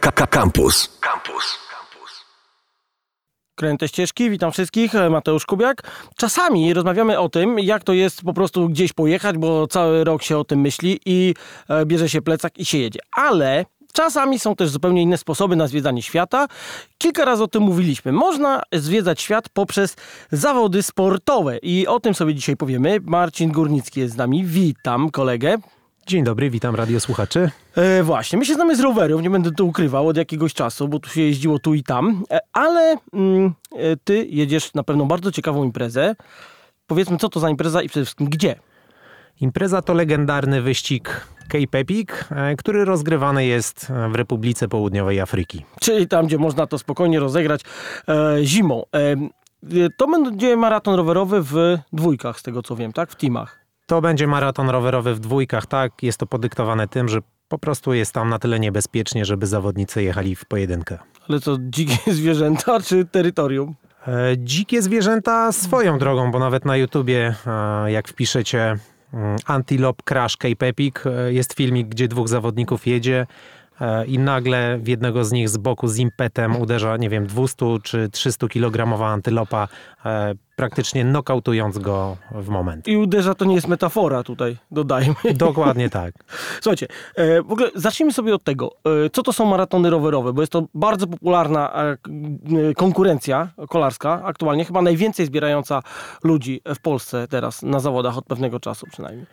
Campus. Campus. Kręte ścieżki, witam wszystkich, e, Mateusz Kubiak. Czasami rozmawiamy o tym, jak to jest po prostu gdzieś pojechać, bo cały rok się o tym myśli i e, bierze się plecak i się jedzie. Ale Czasami są też zupełnie inne sposoby na zwiedzanie świata. Kilka razy o tym mówiliśmy. Można zwiedzać świat poprzez zawody sportowe i o tym sobie dzisiaj powiemy. Marcin Górnicki jest z nami. Witam kolegę. Dzień dobry, witam radiosłuchaczy. E, właśnie, my się znamy z rowerów, nie będę to ukrywał od jakiegoś czasu, bo tu się jeździło tu i tam, e, ale mm, e, ty jedziesz na pewno bardzo ciekawą imprezę. Powiedzmy, co to za impreza i przede wszystkim gdzie? Impreza to legendarny wyścig Cape Epic, e, który rozgrywany jest w Republice Południowej Afryki. Czyli tam, gdzie można to spokojnie rozegrać e, zimą. E, to będzie maraton rowerowy w dwójkach, z tego co wiem, tak? W teamach. To będzie maraton rowerowy w dwójkach, tak. Jest to podyktowane tym, że po prostu jest tam na tyle niebezpiecznie, żeby zawodnicy jechali w pojedynkę. Ale co, dzikie zwierzęta czy terytorium? E, dzikie zwierzęta swoją drogą, bo nawet na YouTubie, e, jak wpiszecie mm, Antelope Crash Cape Epic, e, jest filmik, gdzie dwóch zawodników jedzie i nagle w jednego z nich z boku z impetem uderza, nie wiem, 200 czy 300 kilogramowa antylopa, e, praktycznie nokautując go w moment. I uderza to nie jest metafora tutaj, dodajmy. Dokładnie tak. Słuchajcie, e, w ogóle zacznijmy sobie od tego, co to są maratony rowerowe, bo jest to bardzo popularna konkurencja kolarska, aktualnie chyba najwięcej zbierająca ludzi w Polsce teraz na zawodach od pewnego czasu przynajmniej.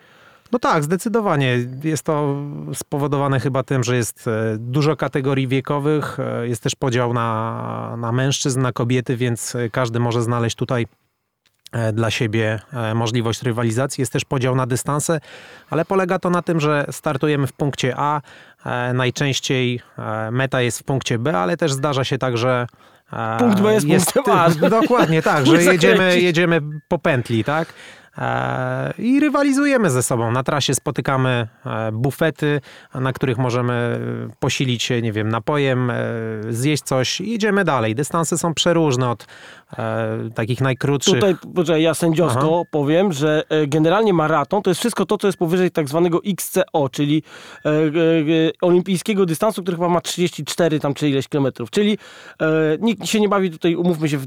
No tak, zdecydowanie. Jest to spowodowane chyba tym, że jest e, dużo kategorii wiekowych, e, jest też podział na, na mężczyzn, na kobiety, więc e, każdy może znaleźć tutaj dla siebie możliwość rywalizacji. Jest też podział na dystanse, ale polega to na tym, że startujemy w punkcie A. Najczęściej meta jest w punkcie B, ale też zdarza się tak, że Punkt B jest, jest punktem A. Dokładnie tak, że jedziemy, jedziemy po pętli, tak? E, i rywalizujemy ze sobą. Na trasie spotykamy e, bufety, na których możemy posilić się, nie wiem, napojem, e, zjeść coś i jedziemy dalej. Dystanse są przeróżne od takich najkrótszych. Tutaj, poczekaj, ja sędziowsko Aha. powiem, że generalnie maraton to jest wszystko to, co jest powyżej tak zwanego XCO, czyli olimpijskiego dystansu, który chyba ma 34 tam czy ileś kilometrów. Czyli nikt się nie bawi tutaj, umówmy się, w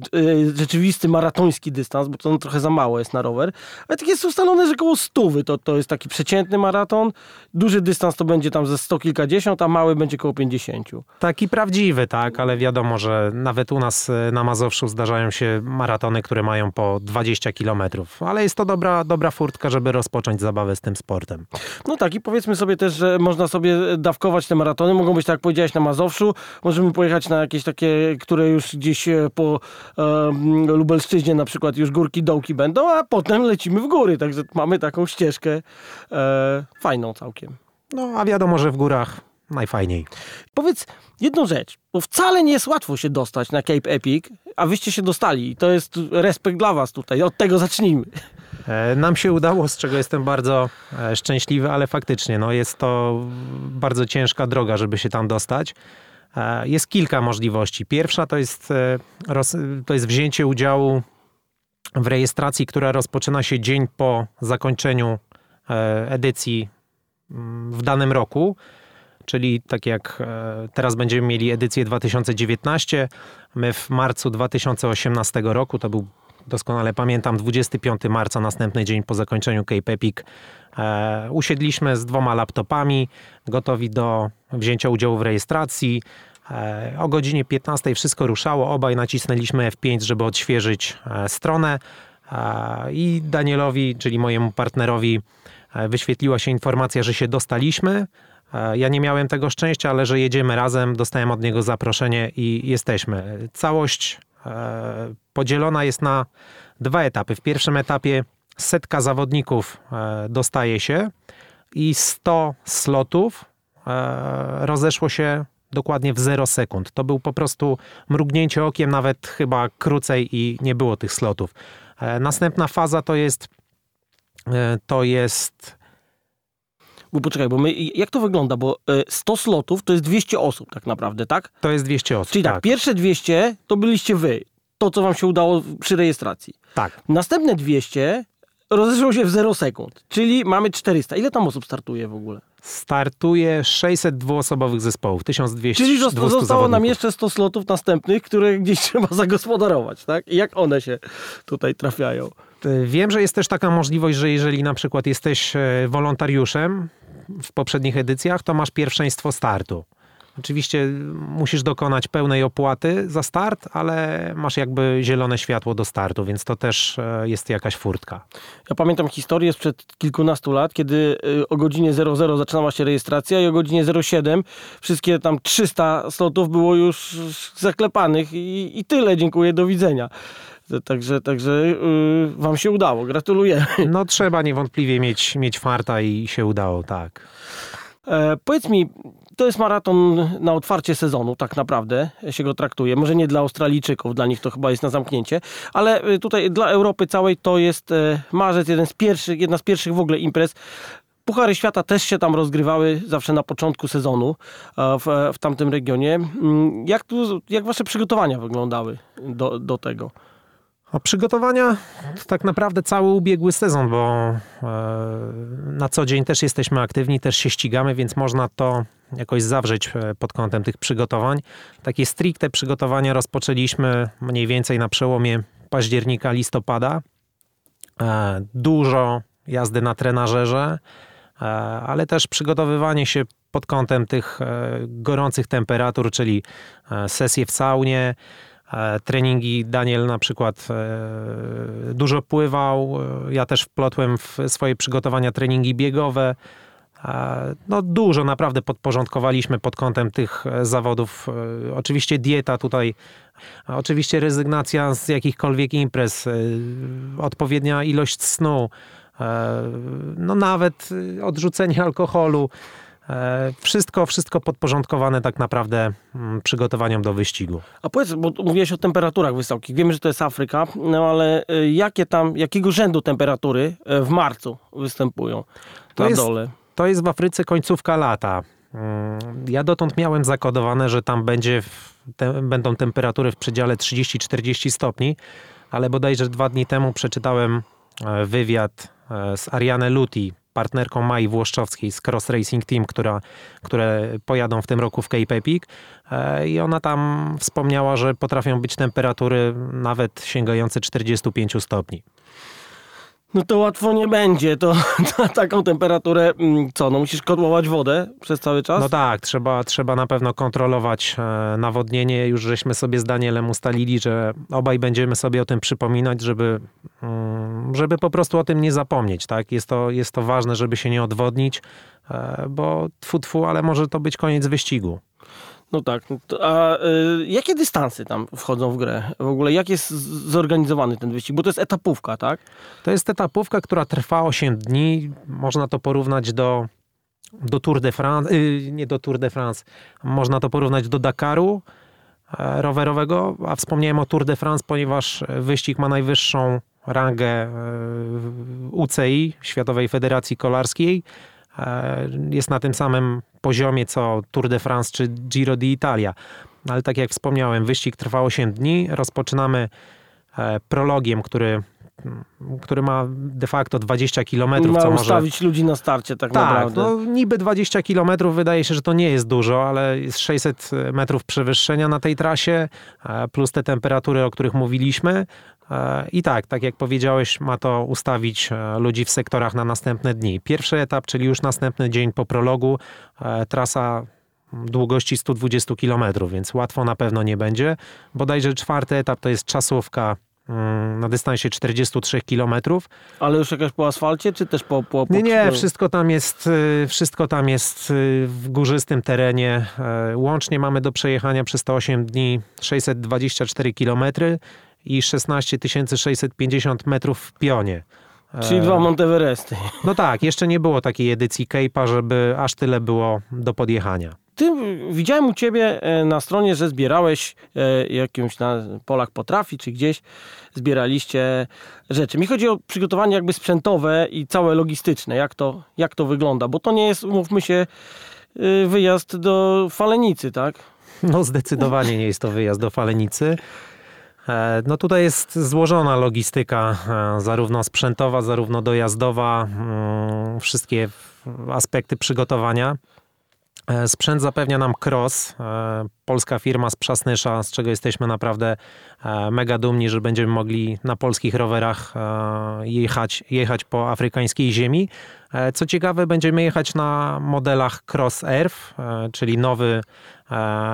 rzeczywisty maratoński dystans, bo to trochę za mało jest na rower. Ale tak jest ustalone, że około stówy to, to jest taki przeciętny maraton. Duży dystans to będzie tam ze sto kilkadziesiąt, a mały będzie około pięćdziesięciu. Taki prawdziwy, tak, ale wiadomo, że nawet u nas e, na Mazowszu zdarzają się maratony, które mają po 20 kilometrów. Ale jest to dobra, dobra furtka, żeby rozpocząć zabawę z tym sportem. No tak i powiedzmy sobie też, że można sobie dawkować te maratony. Mogą być, tak jak powiedziałeś, na Mazowszu. Możemy pojechać na jakieś takie, które już gdzieś e, po e, Lubelszczyźnie na przykład już górki, dołki będą, a potem lecimy lecimy w góry, także mamy taką ścieżkę e, fajną całkiem. No, a wiadomo, że w górach najfajniej. Powiedz jedną rzecz, bo wcale nie jest łatwo się dostać na Cape Epic, a wyście się dostali i to jest respekt dla was tutaj, od tego zacznijmy. E, nam się udało, z czego jestem bardzo e, szczęśliwy, ale faktycznie no, jest to bardzo ciężka droga, żeby się tam dostać. E, jest kilka możliwości. Pierwsza to jest, to jest wzięcie udziału w rejestracji, która rozpoczyna się dzień po zakończeniu e, edycji mm, w danym roku. Czyli tak jak e, teraz będziemy mieli edycję 2019, my w marcu 2018 roku, to był doskonale pamiętam, 25 marca, następny dzień po zakończeniu Cape Epic, e, usiedliśmy z dwoma laptopami, gotowi do wzięcia udziału w rejestracji. E, o godzinie 15 wszystko ruszało, obaj nacisnęliśmy F5, żeby odświeżyć e, stronę e, i Danielowi, czyli mojemu partnerowi, wyświetliła się informacja, że się dostaliśmy. Ja nie miałem tego szczęścia, ale że jedziemy razem, dostałem od niego zaproszenie i jesteśmy. Całość podzielona jest na dwa etapy. W pierwszym etapie setka zawodników dostaje się i 100 slotów rozeszło się dokładnie w 0 sekund. To był po prostu mrugnięcie okiem, nawet chyba krócej i nie było tych slotów. E, następna faza to jest e, to jest bo poczekaj, bo my, jak to wygląda? Bo 100 e, slotów to jest 200 osób tak naprawdę, tak? To jest 200 osób, Czyli tak, tak pierwsze 200 to byliście wy. To, co wam się udało przy rejestracji. Tak. Następne 200 rozeszło się w 0 sekund, czyli mamy 400. Ile tam osób startuje w ogóle? Startuje 600 dwuosobowych zespołów, 1200 Czyli zostało zawodników. nam jeszcze 100 slotów następnych, które gdzieś trzeba zagospodarować, tak? I jak one się tutaj trafiają? Wiem, że jest też taka możliwość, że jeżeli na przykład jesteś e, wolontariuszem w poprzednich edycjach, to masz pierwszeństwo startu. Oczywiście musisz dokonać pełnej opłaty za start, ale masz jakby zielone światło do startu, więc to też e, jest jakaś furtka. Ja pamiętam historię sprzed kilkunastu lat, kiedy y, o godzinie 00 zaczynała się rejestracja i o godzinie 07 wszystkie tam 300 slotów było już zaklepanych i, i tyle. Dziękuję, do widzenia. Także, także yy, wam się udało. Gratuluję. No trzeba niewątpliwie mieć, mieć farta i się udało, tak. E, powiedz mi, to jest maraton na otwarcie sezonu, tak naprawdę się go traktuje. Może nie dla Australijczyków, dla nich to chyba jest na zamknięcie, ale y, tutaj dla Europy całej to jest e, marzec, jeden z pierwszych, jedna z pierwszych w ogóle imprez. Puchary świata też się tam rozgrywały zawsze na początku sezonu w, w tamtym regionie. Mm, Jak, tu, jak wasze przygotowania wyglądały do, do tego? A przygotowania to tak naprawdę cały ubiegły sezon, bo e, na co dzień też jesteśmy aktywni, też się ścigamy, więc można to jakoś zawrzeć e, pod kątem tych przygotowań. Takie stricte przygotowania rozpoczęliśmy mniej więcej na przełomie października, listopada. E, Dużo jazdy na trenażerze, ale też przygotowywanie się pod kątem tych gorących temperatur, czyli sesje w saunie, treningi. Daniel na przykład e, dużo pływał, e, ja też wplotłem w swoje przygotowania treningi biegowe. E, No dużo naprawdę podporządkowaliśmy pod kątem tych e, zawodów. E, Oczywiście dieta tutaj, oczywiście rezygnacja z jakichkolwiek imprez, e, odpowiednia ilość snu, e, no nawet e, odrzucenie alkoholu. E, Wszystko, wszystko podporządkowane tak naprawdę mm, przygotowaniom do wyścigu. A powiedz, bo mówiłeś o temperaturach wysokich. Wiemy, że to jest Afryka, no ale y, jakie tam, jakiego rzędu temperatury y, w marcu występują To na jest- dole? To jest w Afryce końcówka lata. Mm, Ja dotąd miałem zakodowane, że tam będzie te, będą temperatury w przedziale 30-40 stopni, ale bodajże dwa dni temu przeczytałem e, wywiad e, z Ariane Luti, partnerką Mai Włoszczowskiej z Cross Racing Team, która, które pojadą w tym roku w Cape Epic i ona tam wspomniała, że potrafią być temperatury nawet sięgające 45 stopni. No to łatwo nie będzie. To na taką temperaturę, mm, co, no musisz kotłować wodę przez cały czas? No tak, trzeba, trzeba na pewno kontrolować e, nawodnienie. Już żeśmy sobie z Danielem ustalili, że obaj będziemy sobie o tym przypominać, żeby, mm, żeby po prostu o tym nie zapomnieć. Tak? Jest, to, jest to ważne, żeby się nie odwodnić, e, bo tfu, tfu, ale może to być koniec wyścigu. No tak. No a y, jakie dystanse tam wchodzą w grę? W ogóle jak jest zorganizowany ten wyścig? Bo to jest etapówka, tak? To jest etapówka, która trwa 8 dni. Można to porównać do, do Tour de France, yy, nie do Tour de France, można to porównać do Dakaru e, rowerowego, a wspomniałem o Tour de France, ponieważ wyścig ma najwyższą rangę e, UCI, Światowej Federacji Kolarskiej. E, Jest na tym samym poziomie co Tour de France czy Giro d'Italia. Ale tak jak wspomniałem, wyścig trwa 8 dni. Rozpoczynamy e, prologiem, który, który ma de facto 20 km, Ma co może... ustawić ludzi na starcie tak, Tak, naprawdę. no niby 20 km wydaje się, że to nie jest dużo, ale jest 600 metrów przewyższenia na tej trasie, e, plus te temperatury, o których mówiliśmy. E, I tak, tak jak powiedziałeś, ma to ustawić e, ludzi w sektorach na następne dni. Pierwszy etap, czyli już następny dzień po prologu, e, trasa długości 120 km, więc łatwo na pewno nie będzie. Bodajże czwarty etap to jest czasówka mm, na dystansie 43 km. Ale już jakaś po asfalcie, czy też po... po, po Nie, nie, wszystko tam jest, y, wszystko tam jest y, w górzystym terenie. Łącznie mamy do przejechania przez te 8 dni 624 km i 16 650 metrów w pionie. E, Czyli dwa Monteveresty. No tak, jeszcze nie było takiej edycji Cape'a, żeby aż tyle było do podjechania. Ty widziałem u ciebie e, na stronie, że zbierałeś e, jakimś na polach potrafi, czy gdzieś zbieraliście rzeczy. Mi chodzi o przygotowanie jakby sprzętowe i całe logistyczne. Jak to, jak to wygląda? Bo to nie jest, umówmy się, y, wyjazd do Falenicy, tak? No zdecydowanie nie jest to wyjazd do Falenicy. E, no tutaj jest złożona logistyka, e, zarówno sprzętowa, zarówno dojazdowa, mm, wszystkie aspekty przygotowania. E, sprzęt zapewnia nam Cross, polska firma z Przasnysza, z czego jesteśmy naprawdę mega dumni, że będziemy mogli na polskich rowerach jechać, jechać po afrykańskiej ziemi. Co ciekawe, będziemy jechać na modelach Cross Earth, czyli nowy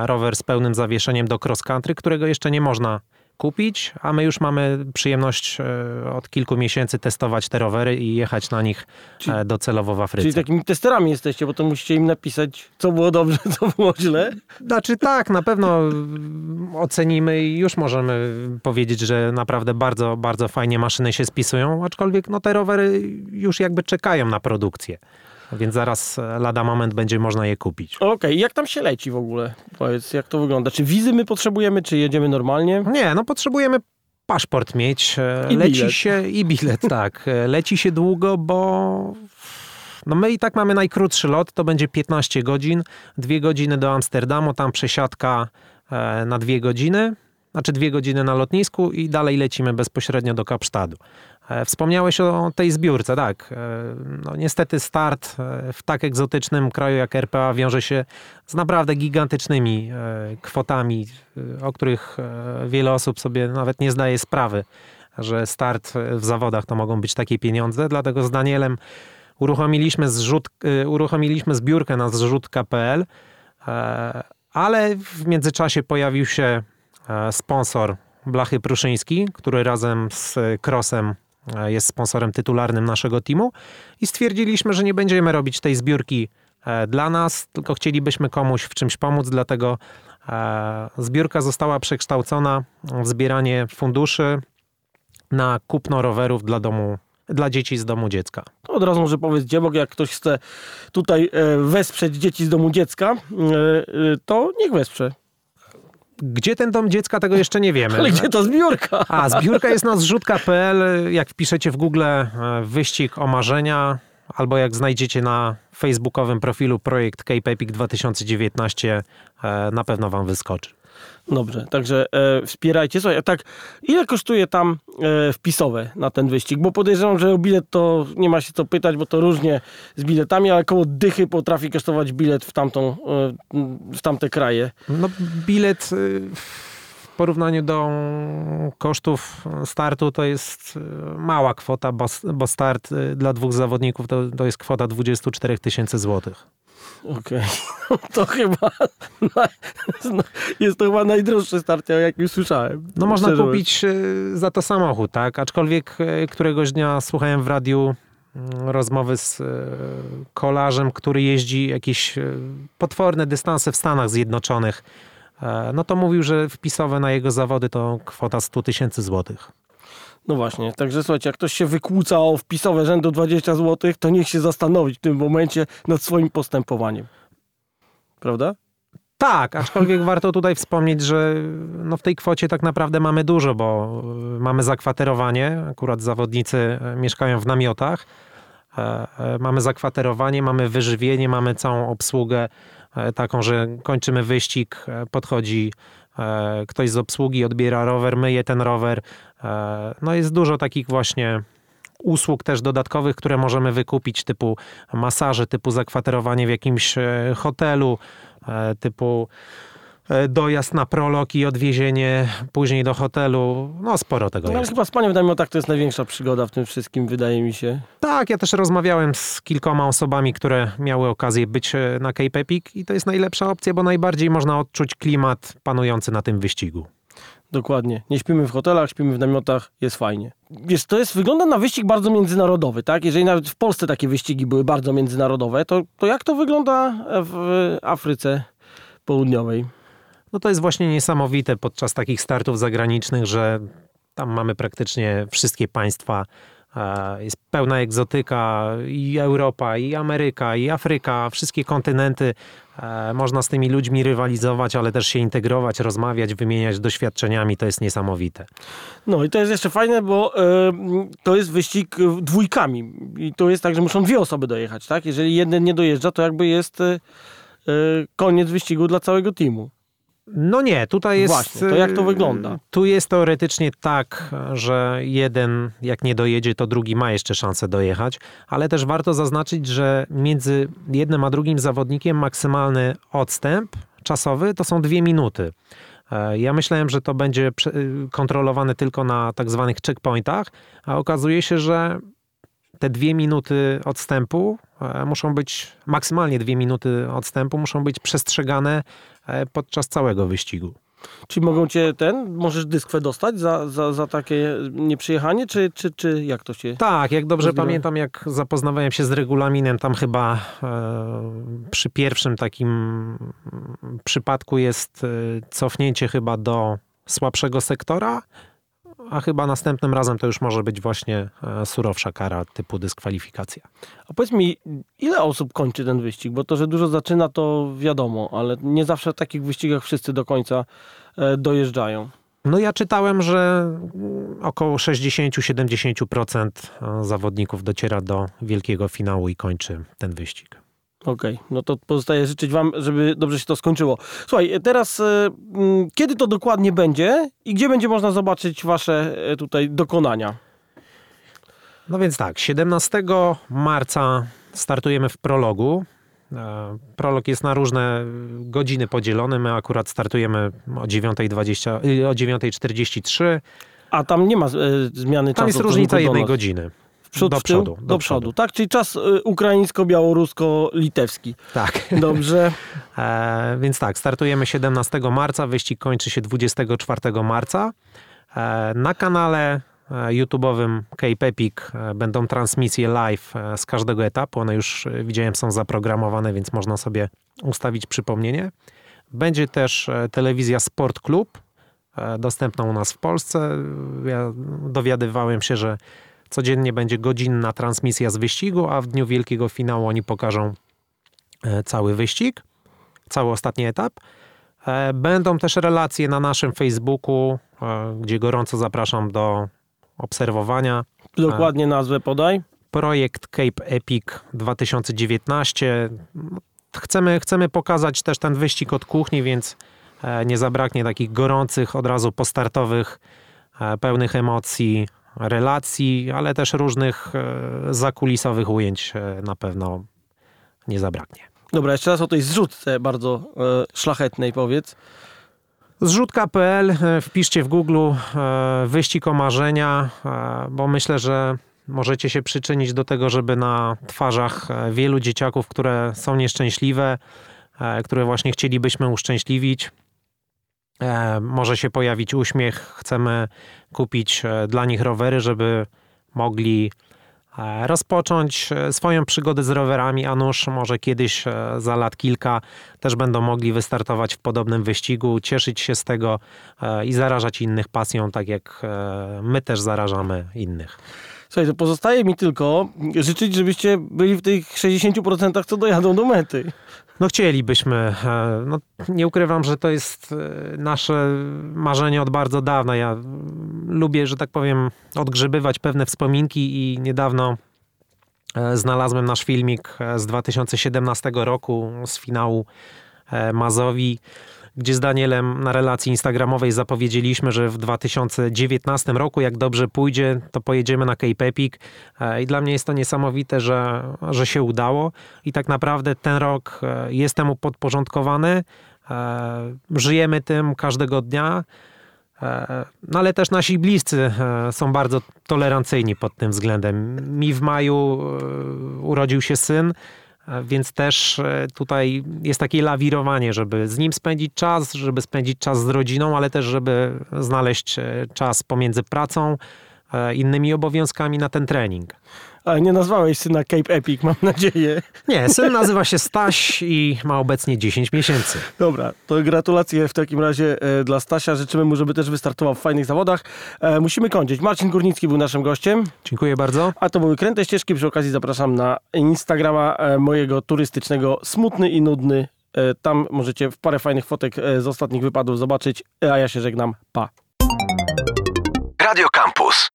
rower z pełnym zawieszeniem do cross country, którego jeszcze nie można kupić, a my już mamy przyjemność e, od kilku miesięcy testować te rowery i jechać na nich czyli, e, docelowo w Afryce. Czyli takimi testerami jesteście, bo to musicie im napisać, co było dobrze, co było źle. Znaczy tak, na pewno ocenimy i już możemy powiedzieć, że naprawdę bardzo, bardzo fajnie maszyny się spisują, aczkolwiek no, te rowery już jakby czekają na produkcję. Więc zaraz e, lada moment będzie można je kupić. Okej, okay. jak tam się leci w ogóle? Powiedz, jak to wygląda? Czy wizy my potrzebujemy, czy jedziemy normalnie? Nie, no potrzebujemy paszport mieć. E, I leci bilet. się i bilet, tak. E, leci się długo, bo no my i tak mamy najkrótszy lot, to będzie 15 godzin, dwie godziny do Amsterdamu, tam przesiadka na dwie godziny, znaczy dwie godziny na lotnisku i dalej lecimy bezpośrednio do Kapsztadu. E, wspomniałeś o tej zbiórce, tak. E, no, niestety start e, w tak egzotycznym kraju jak RPA wiąże się z naprawdę gigantycznymi kwotami, o których wiele osób sobie nawet nie zdaje sprawy, że start w zawodach to mogą być takie pieniądze. Dlatego z Danielem uruchomiliśmy, zrzut, uruchomiliśmy zbiórkę na zrzutka.pl, ale w międzyczasie pojawił się sponsor Blachy Pruszyński, który razem z Krosem E, jest sponsorem tytularnym naszego teamu i stwierdziliśmy, że nie będziemy robić tej zbiórki e, dla nas, tylko chcielibyśmy komuś w czymś pomóc, dlatego e, zbiórka została przekształcona w zbieranie funduszy na kupno rowerów dla domu dla dzieci z domu dziecka. Od razu może powiedz, gdzie mogę, jak ktoś chce tutaj wesprzeć dzieci z domu dziecka, to niech wesprze. Gdzie ten dom dziecka, tego jeszcze nie wiemy. Ale gdzie to zbiórka? A, zbiórka jest na zrzutka.pl. Jak wpiszecie w Google e, wyścig o marzenia, albo jak znajdziecie na facebookowym profilu projekt Cape Epic 2019, e, na pewno wam wyskoczy. Dobrze, także e, wspierajcie. Słuchaj, tak, ile kosztuje tam e, wpisowe na ten wyścig? Bo podejrzewam, że o bilet to nie ma się co pytać, bo to różnie z biletami, ale koło dychy potrafi kosztować bilet w, tamtą, e, w tamte kraje. No bilet y, w porównaniu do kosztów startu to jest y, mała kwota, bo, bo start y, dla dwóch zawodników to, to jest kwota 24 tysięcy złotych. Okej, okay. to chyba jest to chyba najdroższy start, jak już słyszałem. No można kupić e, za to samochód, tak? Aczkolwiek e, któregoś dnia słuchałem w radiu mm, rozmowy z e, kolarzem, który jeździ jakieś potworne dystanse w Stanach Zjednoczonych. No to mówił, że wpisowe na jego zawody to kwota 100 tysięcy złotych. No właśnie, także słuchajcie, jak ktoś się wykłóca o wpisowe rzędu 20 zł, to niech się zastanowi w tym momencie nad swoim postępowaniem. Prawda? Tak, aczkolwiek warto tutaj wspomnieć, że no w tej kwocie tak naprawdę mamy dużo, bo y, mamy zakwaterowanie, akurat zawodnicy e, mieszkają w namiotach, e, e, mamy zakwaterowanie, mamy wyżywienie, mamy całą obsługę taką, że kończymy wyścig, podchodzi ktoś z obsługi, odbiera rower, myje ten rower, E, no jest dużo takich właśnie usług też dodatkowych, które możemy wykupić, typu masaże, typu zakwaterowanie w jakimś e, hotelu, e, typu dojazd na prolog i odwiezienie później do hotelu. No sporo tego no, jest. Chyba z panią tak to jest największa przygoda w tym wszystkim, wydaje mi się. Tak, ja też rozmawiałem z kilkoma osobami, które miały okazję być na Cape Epic i to jest najlepsza opcja, bo najbardziej można odczuć klimat panujący na tym wyścigu. Dokładnie. Nie śpimy w hotelach, śpimy w namiotach, jest fajnie. Wiesz, to jest, wygląda na wyścig bardzo międzynarodowy, tak? Jeżeli nawet w Polsce takie wyścigi były bardzo międzynarodowe, to, to jak to wygląda w Afryce Południowej? No to jest właśnie niesamowite podczas takich startów zagranicznych, że tam mamy praktycznie wszystkie państwa E, jest pełna egzotyka i Europa, i Ameryka, i Afryka, wszystkie kontynenty. E, można z tymi ludźmi rywalizować, ale też się integrować, rozmawiać, wymieniać doświadczeniami. To jest niesamowite. No i to jest jeszcze fajne, bo y, to jest wyścig dwójkami. I to jest tak, że muszą dwie osoby dojechać, tak? Jeżeli jeden nie dojeżdża, to jakby jest y, koniec wyścigu dla całego teamu. No nie, tutaj jest. Właśnie, to jak to wygląda? Tu jest teoretycznie tak, że jeden, jak nie dojedzie, to drugi ma jeszcze szansę dojechać, ale też warto zaznaczyć, że między jednym a drugim zawodnikiem maksymalny odstęp czasowy to są dwie minuty. E, ja myślałem, że to będzie kontrolowane tylko na tak zwanych checkpointach, a okazuje się, że te dwie minuty odstępu e, muszą być, maksymalnie dwie minuty odstępu muszą być przestrzegane e, podczas całego wyścigu. Czy mogą cię ten, możesz dyskwę dostać za, za, za takie nieprzyjechanie, czy, czy, czy jak to się... Tak, jak dobrze pamiętam, jak zapoznawałem się z regulaminem, tam chyba e, przy pierwszym takim przypadku jest e, cofnięcie chyba do słabszego sektora, a chyba następnym razem to już może być właśnie e, surowsza kara typu dyskwalifikacja. A powiedz mi, ile osób kończy ten wyścig? Bo to, że dużo zaczyna, to wiadomo, ale nie zawsze w takich wyścigach wszyscy do końca e, dojeżdżają. No ja czytałem, że około 60-70% e, zawodników dociera do wielkiego finału i kończy ten wyścig. Okej, okay. no to pozostaje życzyć Wam, żeby dobrze się to skończyło. Słuchaj, teraz e, kiedy to dokładnie będzie i gdzie będzie można zobaczyć Wasze e, tutaj dokonania? No więc tak, 17 marca startujemy w prologu. E, prolog jest na różne godziny podzielony. My akurat startujemy o 9.20, o 9.43. A tam nie ma zmiany tam czasu. Tam jest różnica jednej godziny. Przód, do, przodu, do, do przodu. Tak, czyli czas y, ukraińsko-białorusko-litewski. Tak. Dobrze. e, więc tak, startujemy 17 marca, wyścig kończy się 24 marca. E, na kanale e, YouTube'owym Cape Epic e, będą transmisje live e, z każdego etapu. One już widziałem są zaprogramowane, więc można sobie ustawić przypomnienie. Będzie też telewizja Sport Club, dostępna u nas w Polsce. Ja dowiadywałem się, że Codziennie będzie godzinna transmisja z wyścigu, a w dniu wielkiego finału oni pokażą e, cały wyścig, cały ostatni etap. E, będą też relacje na naszym Facebooku, e, gdzie gorąco zapraszam do obserwowania. Dokładnie nazwę podaj. Projekt Cape Epic 2019. Chcemy, chcemy pokazać też ten wyścig od kuchni, więc nie zabraknie takich gorących, od razu postartowych, pełnych emocji relacji, ale też różnych e, zakulisowych ujęć e, na pewno nie zabraknie. Dobra, jeszcze raz o tej zrzutce bardzo e, szlachetnej powiedz. Zrzutka.pl, wpiszcie w Google wyścig o marzenia, bo myślę, że możecie się przyczynić do tego, żeby na twarzach wielu dzieciaków, które są nieszczęśliwe, które właśnie chcielibyśmy uszczęśliwić, może się pojawić uśmiech. Chcemy kupić e, dla nich rowery, żeby mogli e, rozpocząć swoją przygodę z rowerami, a nuż może kiedyś za lat kilka też będą mogli wystartować w podobnym wyścigu, cieszyć się z tego i zarażać innych pasją, tak jak my też zarażamy innych. Słuchaj, to pozostaje mi tylko życzyć, żebyście byli w tych 60% co dojadą do mety. No chcielibyśmy. E, no, nie ukrywam, że to jest e, nasze marzenie od bardzo dawna. Ja lubię, że tak powiem, odgrzebywać pewne wspominki i niedawno e, znalazłem nasz filmik z 2017 roku z finału Mazowi gdzie z Danielem na relacji instagramowej zapowiedzieliśmy, że w 2019 roku, jak dobrze pójdzie, to pojedziemy na Cape Epic. E, I dla mnie jest to niesamowite, że, że się udało. I tak naprawdę ten rok e, jest temu podporządkowany. E, żyjemy tym każdego dnia. No ale też nasi bliscy są bardzo tolerancyjni pod tym względem. Mi w maju urodził się syn więc też e, tutaj jest takie lawirowanie, żeby z nim spędzić czas, żeby spędzić czas z rodziną, ale też żeby znaleźć e, czas pomiędzy pracą, e, innymi obowiązkami na ten trening. Ale nie nazwałeś syna Cape Epic, mam nadzieję. Nie, syn nazywa się Staś i ma obecnie 10 miesięcy. Dobra, to gratulacje w takim razie e, dla Stasia. Życzymy mu, żeby też wystartował w fajnych zawodach. E, musimy kończyć. Marcin Górnicki był naszym gościem. Dziękuję bardzo. A to były Kręte Ścieżki. Przy okazji zapraszam na Instagrama e, mojego turystycznego Smutny i Nudny. Tam możecie w parę fajnych fotek z ostatnich wypadów zobaczyć. A ja się żegnam. Pa. Radio Campus.